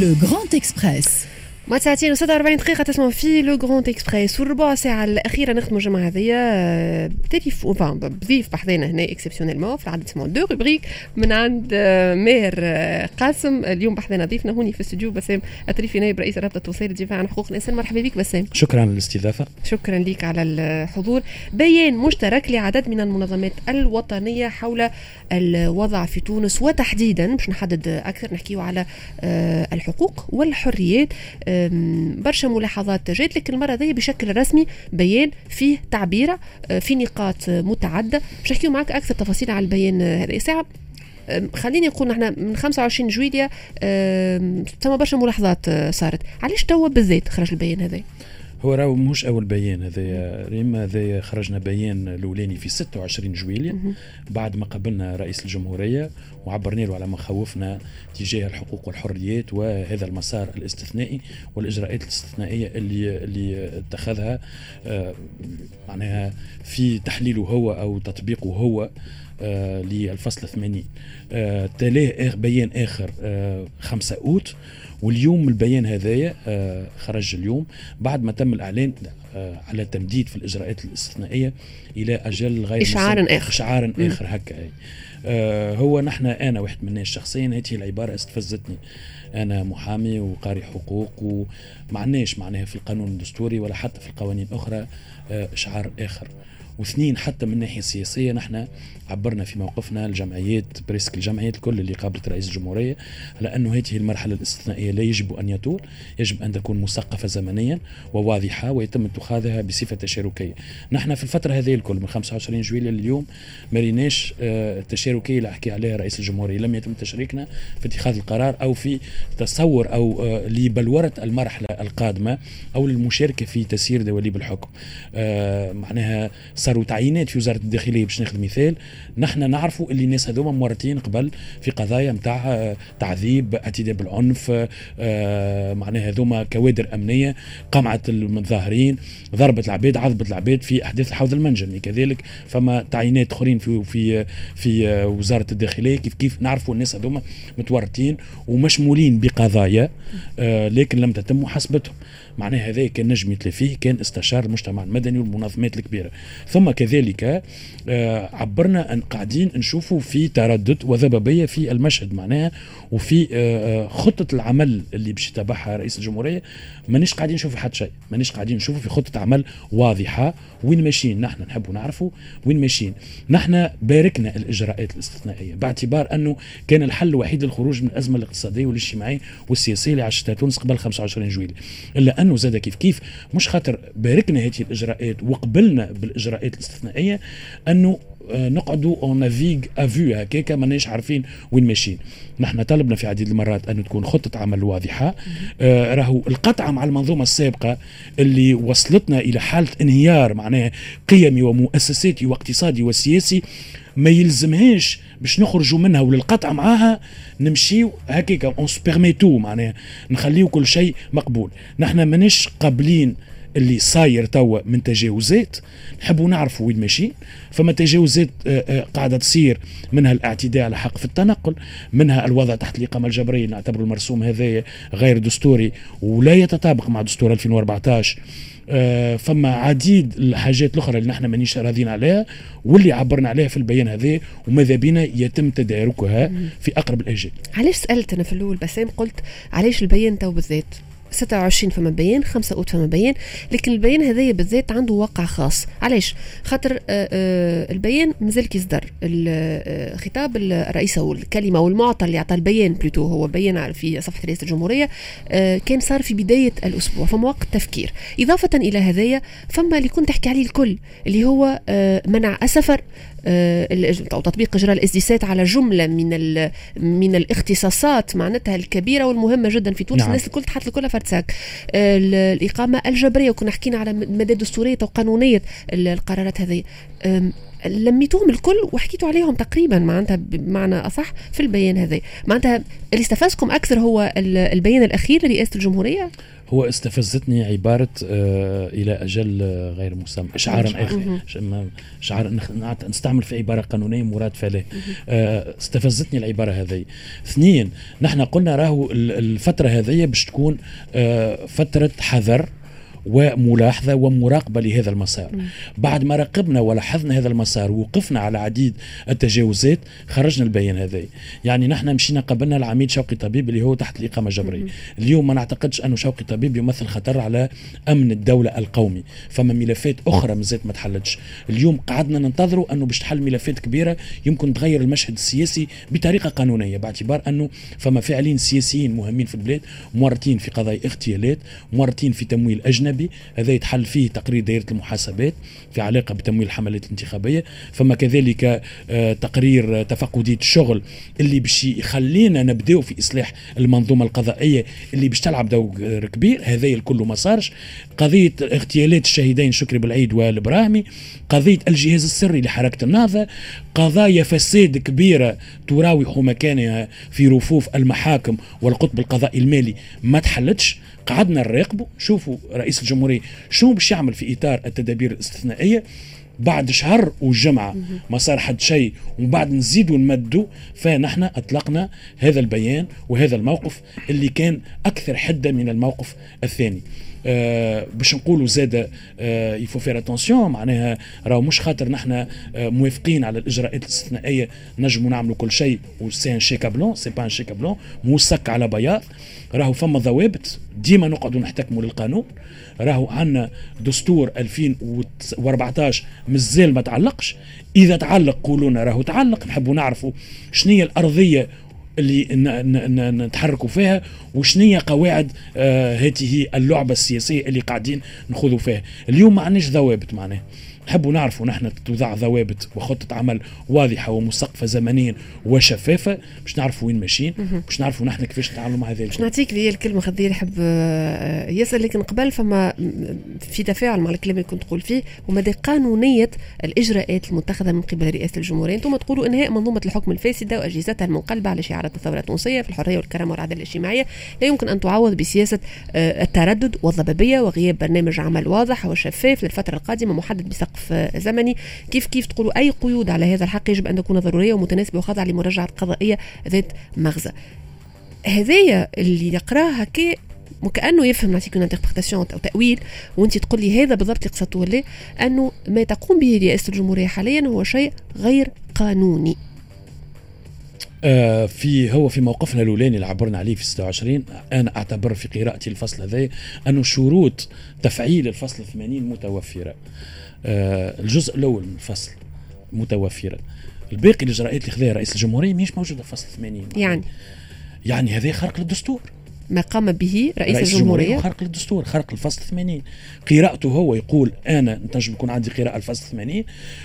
Le Grand Express. ما ساعتين و46 دقيقة تسمعوا في لو جراند اكسبريس والربع ساعة الأخيرة نختموا الجمعة هذيا تليفون فان بضيف بحذنا هنا اكسبسيونيلمون في العدد اسمه دو روبريك من عند آه، ماهر آه، قاسم. اليوم بحذنا ضيفنا هوني في الاستوديو. بسام التريفي نائب رئيس رابطة توصيل الدفاع عن حقوق الإنسان. مرحبا بك بسام. شكرا على الاستضافة. شكرا لك على الحضور. بيان مشترك لعدد من المنظمات الوطنية حول الوضع في تونس. وتحديدا باش نحدد أكثر نحكيه على آه، الحقوق والحريات. برشا ملاحظات جات. لك المرة هذه بشكل رسمي بيان فيه تعبيره آه، في نقاط متعددة. باش نحكيو معك أكثر تفاصيل على البيان هذا ساعه خليني نقول نحن من 25 جويليا ثم برشا ملاحظات آه، صارت. علاش توا بالذات خرج البيان هذا؟ هو راهو مش أول بيان هذا ريم هذا خرجنا بيان الأولاني في 26 جويليا بعد ما قابلنا رئيس الجمهورية وعبرنا له على مخاوفنا تجاه الحقوق والحريات وهذا المسار الاستثنائي والإجراءات الاستثنائية اللي اللي اتخذها آه معناها في تحليله هو أو تطبيقه هو. للفصل 80 آه تلاه بيان آخر آه 5 أوت. واليوم البيان هذايا آه خرج اليوم. بعد ما تم الإعلان آه على تمديد في الإجراءات الاستثنائية إلى أجل غير إشعار آخر. إشعار آخر هكا آه هو نحن أنا واحد من الناس شخصيا هذه العبارة استفزتني. أنا محامي وقاري حقوق ومعناش معناها في القانون الدستوري ولا حتى في القوانين الاخرى آه إشعار آخر. واثنين حتى من الناحيه السياسيه نحن عبرنا في موقفنا الجمعيات بريسك الجمعيات الكل اللي قابلت رئيس الجمهورية على أنه هذه المرحلة الاستثنائية لا يجب أن يطول يجب أن تكون مثقفة زمنيا وواضحة ويتم اتخاذها بصفة تشاركية. نحن في الفترة هذه الكل من 25 جويلية لليوم ما ريناش التشاركيه آه، اللي أحكي عليها رئيس الجمهورية. لم يتم تشريكنا في اتخاذ القرار أو في تصور أو آه، لبلورة المرحلة القادمة أو المشاركه في تسيير دواليب الحكم آه، معناها صاروا تعيينات في وزارة الداخلية باش ناخذ مثال. نحن نعرفوا اللي الناس هذوما مورطين قبل في قضايا نتاع آه، تعذيب اعتداء بالعنف آه، معناها هذوما كوادر أمنية قمعت المتظاهرين ضربت العباد عذبت العباد في أحداث الحوض المنجمي. كذلك فما تعيينات أخرين في في في آه، وزارة الداخلية كيف كيف نعرفوا الناس هذوما متورطين ومشمولين بقضايا لكن لم تتم محاسبتهم. معناها هذا كان نجم يتلى فيه كان استشار المجتمع المدني والمنظمات الكبيرة. ثم كذلك آه، عبرنا أن قاعدين نشوفوا في تردد وذبابية في المشهد معناها وفي آه، آه، خطة العمل اللي باش يتبعها رئيس الجمهورية. مانيش قاعدين نشوفوا حتى شيء مانيش قاعدين نشوفوا في خطة عمل واضحة. وين ماشيين؟ نحن نحبوا نعرفوا وين ماشيين. نحن باركنا الإجراءات الاستثنائية باعتبار أنه كان الحل الوحيد للخروج من الأزمة الاقتصادية والاجتماعية والسياسية اللي عاشتها تونس قبل 25 جويلية. إلا انه زاد كيف كيف مش خاطر باركنا هذه الإجراءات وقبلنا بالإجراءات الاستثنائية أنه آه، نقعدوا on navigue à vue هكاك ماناش عارفين وين ماشيين. نحن طلبنا في عديد المرات أن تكون خطة عمل واضحة. آه راهو القطيعة مع المنظومة السابقة اللي وصلتنا إلى حالة انهيار معناها قيمي ومؤسساتي واقتصادي وسياسي ما يلزمهاش باش نخرجوا منها وللقطع معاها نمشيو هكاك on se permet tout معناها. نخليو كل شيء مقبول. نحن ماناش قابلين اللي صاير توا من تجاوزات نحبوا نعرفوا وين ماشيين فما تجاوزات آه، آه، قاعدة تصير منها الاعتداء على حق في التنقل منها الوضع تحت الإقامة الجبرية نعتبر المرسوم هذا غير دستوري ولا يتطابق مع دستور 2014 آه فما عديد الحاجات الأخرى اللي نحن مانيش راضيين عليها واللي عبرنا عليها في البيان هذا وماذا بينا يتم تداركها في أقرب الأجال. علاش سالت أنا في الأول بسام قلت علاش البيان تو بالذات؟ 26 فما بيان 5 أوت فما بيان لكن البيان هذايا بالذات عنده وقع خاص. علاش؟ خاطر آه، آه، البيان مازال كي صدر آه، خطاب الرئيس أو الكلمة والمعطى اللي عطى البيان plutôt هو بيان في صفحة رئاسة الجمهورية كان صار في بداية الأسبوع فما وقت تفكير إضافة إلى هذايا فما اللي كنت تحكي عليه الكل اللي هو منع السفر أو تطبيق إجراء الاسديسات على جملة من من الاختصاصات معناتها الكبيرة والمهمة جدا في تونس. نعم. الناس الكل تحط كلها فرتساك الإقامة الجبرية وكنا حكينا على مدى دستورية وقانونية القرارات هذه. لميتوهم الكل وحكيتوا عليهم تقريبا معناتها بمعنى أصح في البيان هذا. معناتها اللي استفزكم أكثر هو البيان الأخير لرئاسة الجمهورية؟ هو استفزتني عبارة آه إلى أجل غير مسمى إشعارا آخر. إشعار نستعمل في عبارة قانونية مراد فله آه استفزتني العبارة هذه. اثنين نحن قلنا راهو الفترة هذه باش تكون آه فترة حذر. وملاحظة ومراقبة لهذا المسار. بعد ما راقبنا ولاحظنا هذا المسار ووقفنا على عديد التجاوزات خرجنا البيان هذا. يعني نحن مشينا قبلنا العميد شوقي طبيب اللي هو تحت الإقامة الجبرية. اليوم ما نعتقدش أنه شوقي طبيب يمثل خطر على أمن الدولة القومي. فما ملفات أخرى مازالت ما تحلتش. اليوم قعدنا ننتظروا أنه باش تحل ملفات كبيرة يمكن تغير المشهد السياسي بطريقة قانونية باعتبار أنه فما فاعلين سياسيين مهمين في البلاد مورطين في قضايا اغتيالات مورطين في تمويل أجنبي اجنبي هذا يتحل فيه تقرير دائرة المحاسبات في علاقة بتمويل الحملات الانتخابية. فما كذلك آه، تقرير تفقدية الشغل اللي باش يخلينا نبداو في إصلاح المنظومة القضائية اللي باش تلعب دور كبير. هذا الكل ما صارش. قضية اغتيالات الشهيدين شكري بالعيد والإبراهيمي قضية الجهاز السري لحركة النهضة قضايا فساد كبيرة تراوح مكانها في رفوف المحاكم والقطب القضائي المالي ما تحلتش. قعدنا نراقبوا شوفوا رئيس الجمهورية شنو باش يعمل في إطار التدابير الاستثنائية. بعد شهر وجمعة ما صار حد شيء ومن بعد نزيدوا نمدوا فنحن أطلقنا هذا البيان وهذا الموقف اللي كان أكثر حدة من الموقف الثاني. باش نقولوا زادة آه il faut faire attention معناها راهو مش خاطر نحن آه موافقين على الإجراءات الاستثنائية نجموا نعملوا كل شيء وسي ان شيكا بلون سي با ان شيكا بلون موسك على بياض راهو فما ضوابط ديما نقعدوا نحتكموا للقانون راهو عندنا دستور 2014 مازال ما تعلقش إذا تعلق قولوا لنا راهو تعلق نحبوا نعرفوا شنو هي الأرضية اللي نتحركوا فيها وشنية قواعد آه هذه اللعبة السياسية اللي قاعدين نخوضوا فيها. اليوم ما عندناش ضوابط معناه نحبوا نعرفوا نحن توضع ضوابط وخطة عمل واضحة ومسقفة زمنيا وشفافة باش نعرفوا وين ماشيين باش نعرفوا نحن كيفاش نتعاملوا مع هذا باش نعطيك لي الكلمة خذي آه، يسأل لكن قبل فما في تفاعل مع الكلام اللي كنت تقول فيه ومدى قانونية الإجراءات المتخذة من قبل رئاسة الجمهورية. أنتم تقولوا إنهاء منظومة الحكم الفاسدة وأجهزتها المنقلبة على شعارات الثورة التونسية في الحرية والكرامة والعدالة الاجتماعية. لا يمكن أن تعوض بسياسة آه، التردد والضبابية وغياب برنامج عمل واضح وشفاف للفترة القادمة محدد بسقف سقف زمني. كيف كيف تقولوا أي قيود على هذا الحق؟ يجب أن تكون ضرورية ومتناسبة وخاضعة لمراجعة قضائية ذات مغزى. هذايا اللي يقراه هكا وكأنه يفهم نعطيك اون أو تأويل وأنت تقول لي هذا بالضبط يقصد ولا أنه ما تقوم به رئاسة الجمهورية حاليا هو شيء غير قانوني. آه في هو في موقفنا الأولاني اللي عبرنا عليه في 26 أنا أعتبر في قراءتي الفصل هذا انه شروط تفعيل الفصل 80 متوفرة. آه، الجزء الأول من الفصل متوفرا الباقي الاجراءات اللي خذاها رئيس الجمهورية مش موجودة في فصل 80 يعني؟ يعني هذا خرق للدستور. ما قام به رئيس, رئيس الجمهورية, خرق للدستور خرق الفصل 80 قراءته هو يقول أنا نجم يكون عندي قراءة الفصل 80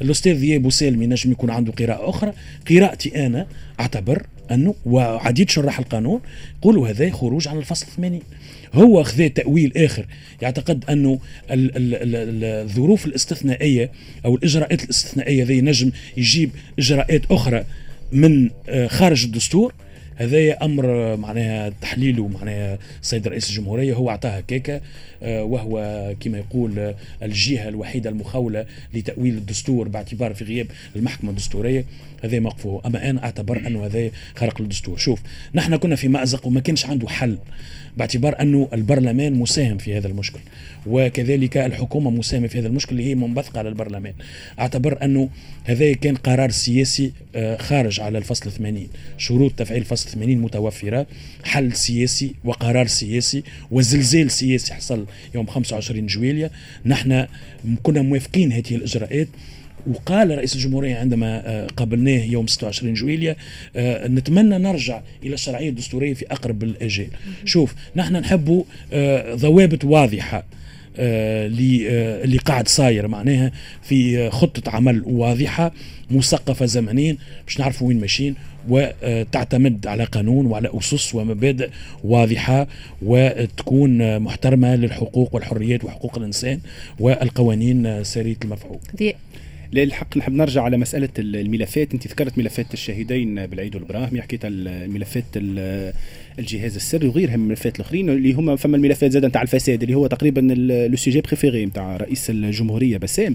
الأستاذ ذياب سالمي نجم يكون عنده قراءة أخرى. قراءتي أنا أعتبر أنه وعديد شراح القانون يقولوا هذا خروج عن الفصل 80 هو خذ تأويل آخر يعتقد أنه الظروف الاستثنائية أو الإجراءات الاستثنائية ذي نجم يجيب إجراءات أخرى من آه، خارج الدستور. هذا أمر معناها تحليله معناها السيد رئيس الجمهورية هو اعطاها كيكه آه، وهو كما يقول الجهة الوحيدة المخوله لتأويل الدستور باعتبار في غياب المحكمة الدستورية. هذا موقفه أما أنا أعتبر أنه هذا خرق للدستور. شوف نحن كنا في مأزق وما كانش عنده حل باعتبار أنه البرلمان مساهم في هذا المشكل. وكذلك الحكومة مساهمة في هذا المشكل اللي هي منبثقة على البرلمان. أعتبر أنه هذا كان قرار سياسي آه، خارج على الفصل 80 شروط تفعيل الفصل 80 متوفرة حل سياسي وقرار سياسي وزلزال سياسي حصل يوم 25 جويليا نحن كنا موافقين هذه الإجراءات. وقال رئيس الجمهورية عندما آه، قابلناه يوم 26 جويليا آه، نتمنى نرجع إلى الشرعية الدستورية في أقرب الأجال شوف نحن نحب آه، ضوابط واضحة اللي قاعد صاير معناها في خطة عمل واضحة مثقفة زمنيا باش نعرفوا وين ماشيين. وتعتمد على قانون وعلى أسس ومبادئ واضحة وتكون محترمة للحقوق والحريات وحقوق الإنسان والقوانين سارية المفعول. للحق نحب نرجع على مسألة الملفات. أنت ذكرت ملفات الشهيدين بالعيد والبراهمي حكيت الملفات الجهاز السري وغيرها من الملفات الأخرين اللي هما فما الملفات زادة نتاع الفساد اللي هو تقريبا le sujet préféré نتاع رئيس الجمهورية بسام.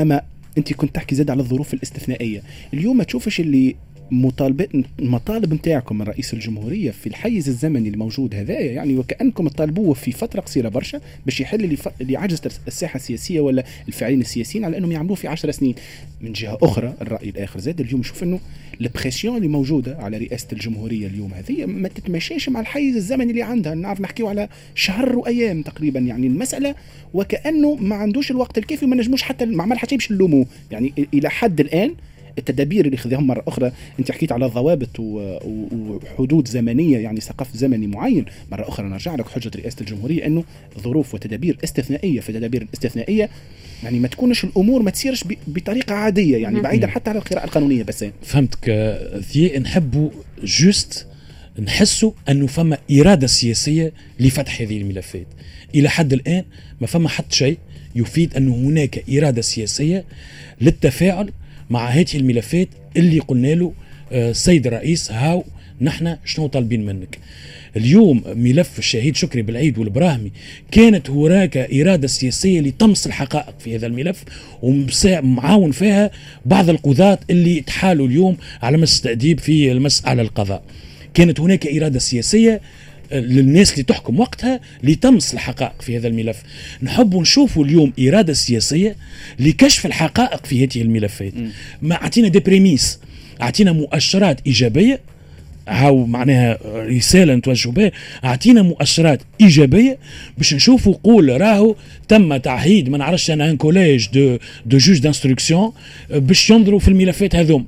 أما أنت كنت تحكي زادة على الظروف الاستثنائية. اليوم ما تشوفش اللي مطالبات المطالب نتاعكم من رئيس الجمهورية في الحيز الزمني الموجود هذايا يعني وكأنكم تطالبوه في فترة قصيرة برشا باش يحل اللي, عجزت الساحة السياسية ولا الفاعلين السياسيين على أنهم يعملوه في 10 سنين. من جهة أخرى الرأي الآخر زاد اليوم نشوف إنه البريسيون اللي موجودة على رئاسة الجمهورية اليوم هذه ما تتماشاش مع الحيز الزمني اللي عندها. نعرف نحكيو على شهر وأيام تقريبا يعني المسألة وكأنه ما عندوش الوقت الكافي وما نجموش حتى ما عمل حتى باش يعني إلى حد الآن التدابير اللي خذاهم مرة أخرى. أنت حكيت على ضوابط وحدود زمنية يعني سقف زمني معين. مرة أخرى نرجع لك حجة رئاسة الجمهورية إنه ظروف وتدابير استثنائية. في التدابير الاستثنائيه يعني ما تكونش الأمور ما تسيرش بطريقة عادية يعني بعيدا حتى على القراءة القانونية بس. فهمتك ثي نحبوا جوست نحسوا أنه فما إرادة سياسية لفتح هذه الملفات. إلى حد الآن ما فما حتى شيء يفيد انه هناك إرادة سياسية للتفاعل مع هذه الملفات اللي قلنا له السيد آه، الرئيس هاو نحن شنو طالبين منك. اليوم ملف الشهيد شكري بالعيد والبراهمي كانت هناك إرادة سياسية لطمس الحقائق في هذا الملف ومعاون فيها بعض القضاة اللي تحالوا اليوم على مس التأديب في المسألة القضاء. كانت هناك إرادة سياسية للناس اللي تحكم وقتها لتمس الحقائق في هذا الملف. نحب نشوفوا اليوم إرادة سياسية لكشف الحقائق في هذه الملفات. ما أعطينا des prémices أعطينا مؤشرات إيجابية هاو معناها رسالة نتوجه بها اعطينا مؤشرات إيجابية باش نشوفوا قول راهو تم تعهيد ما نعرفش أنا un collège de de juges d'instruction باش ينظروا في الملفات هذوم.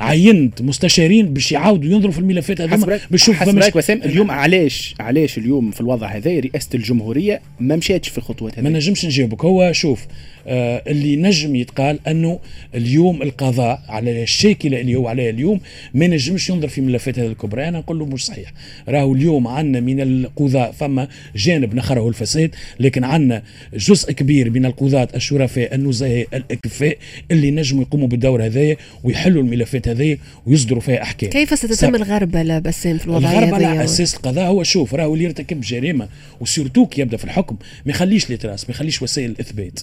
عينت مستشارين باش يعاودوا ينظروا في الملفات هذوما باش يشوفوا وسام اليوم علاش علاش اليوم في الوضع هذا رئاسة الجمهورية ما مشاتش في الخطوات هذه؟ ما نجمش نجاوبك. هو شوف اللي نجم يتقال أنه اليوم القضاء على الشاكله اللي هو عليها اليوم ما نجمش ينظر في ملفات هذه الكبرى. أنا نقول له مش صحيح. راهو اليوم عندنا من القضاء فما جانب نخره الفساد لكن عندنا جزء كبير من القضاة الشرفاء النزهاء الأكفاء اللي نجموا يقوموا بالدور هذايا ويحلوا الملفات هذه ويصدروا فيها أحكام. كيف ستتم الغربله بسام في الوضعية الغربله على أساس القضاء. هو شوف راهو اللي يرتكب جريمة وسيرتو يبدأ في الحكم ما يخليش لتراس ما يخليش وسائل الإثبات.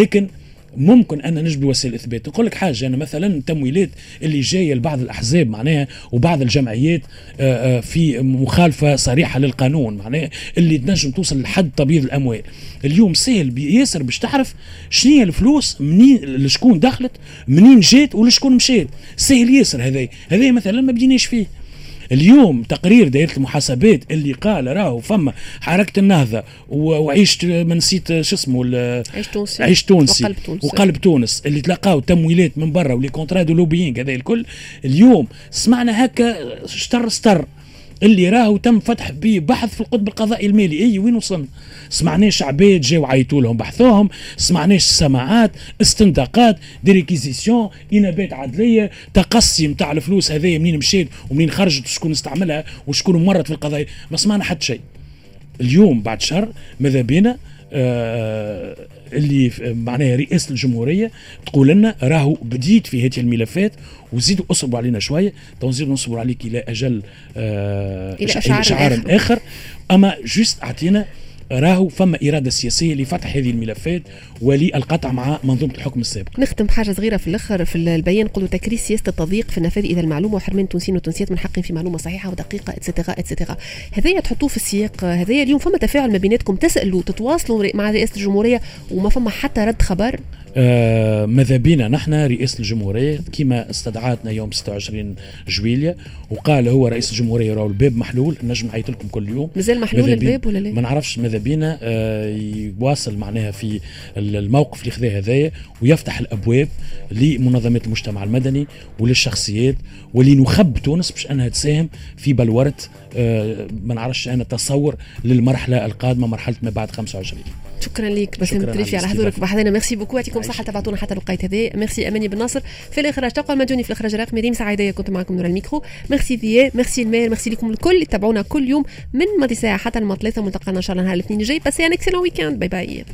لكن ممكن أن نجبد وسائل الاثبات نقول لك حاجة أنا مثلا التمويلات اللي جاية لبعض الأحزاب معناها وبعض الجمعيات آه، آه، في مخالفة صريحة للقانون معناها اللي تنجم توصل لحد تبييض الأموال. اليوم سهل ياسر باش تعرف شنو هي الفلوس منين لشكون دخلت منين جات ولشكون مشات. سهل ياسر هذا هذا مثلا ما بديناش فيه. اليوم تقرير دائرة المحاسبات اللي قال راهو فما حركة النهضة وعيش ما نسيت شو اسمه عيش تونسي. عيش تونسي. وقلب تونس وقلب تونس. اللي تلقاو تمويلات من برا و les contrats de lobbying هذا الكل. اليوم سمعنا هكا شطر سطر. اللي راهو تم فتح به بحث في القطب القضائي المالي. اي وين وصلنا؟ سمعناش عباد جاو عيطوا لهم بحثوهم سمعناش سماعات استنطاقات des réquisitions إنابات عدلية تقصي نتاع الفلوس هذايا منين مشات ومنين خرجت وشكون استعملها وشكون مرت في القضايا. ما سمعنا حتى شيء. اليوم بعد شهر ماذا بينا؟ اللي معناها رئاسه الجمهورية تقول لنا راهو بديت في هذه الملفات وزيدوا اصبروا علينا شوية تو نزيدوا نصبروا عليك إلى أجل آه إلى اشعار, آخر. آخر أما juste أعطينا راهو فما إرادة سياسية لفتح هذه الملفات وللقطع مع منظومة الحكم السابق. نختم بحاجة صغيرة في الآخر في البيان. قلتوا تكريس سياسة التضييق في النفاذ. إلى المعلومة وحرمان التونسيين والتونسيات من حقهم في معلومة صحيحة ودقيقة اتسترا اتسترا هذايا تحطوه في السياق. هذايا اليوم فما تفاعل ما بيناتكم. تسألوا تتواصلوا مع رئاسة الجمهورية وما فما حتى رد خبر. آه ماذا بينا نحن رئيس الجمهورية كما استدعاتنا يوم 26 جويليا وقال هو رئيس الجمهورية راهو الباب محلول نجم نعيط لكم كل يوم. مازال محلول الباب ولا لا؟ ما نعرفش ماذا بينا آه يواصل معناها في الموقف اللي خذاه هذايا ويفتح الأبواب لمنظمات المجتمع المدني وللشخصيات ولنخب تونس باش انها تساهم في بلورة آه ما نعرفش أنا تصور للمرحلة القادمة مرحلة ما بعد 25 شكرا لك باسم التريفي على حضورك بحذانا merci beaucoup. يعطيكم صحة تبعتونا حتى الوقت هذا ميرسي أماني بن ناصر. في الإخراج تبقى المجوني في الإخراج الرقمي. ريم سعيديه كنت معكم نور الميكرو. merci ضياء merci المير ميرسي لكم الكل. تابعونا كل يوم من ماضي ساعة حتى ثلاثة. ملتقانا إن شاء الله نهار الاثنين الجاي. passez un excellent weekend bye bye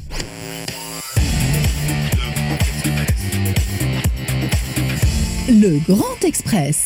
Le Grand Express.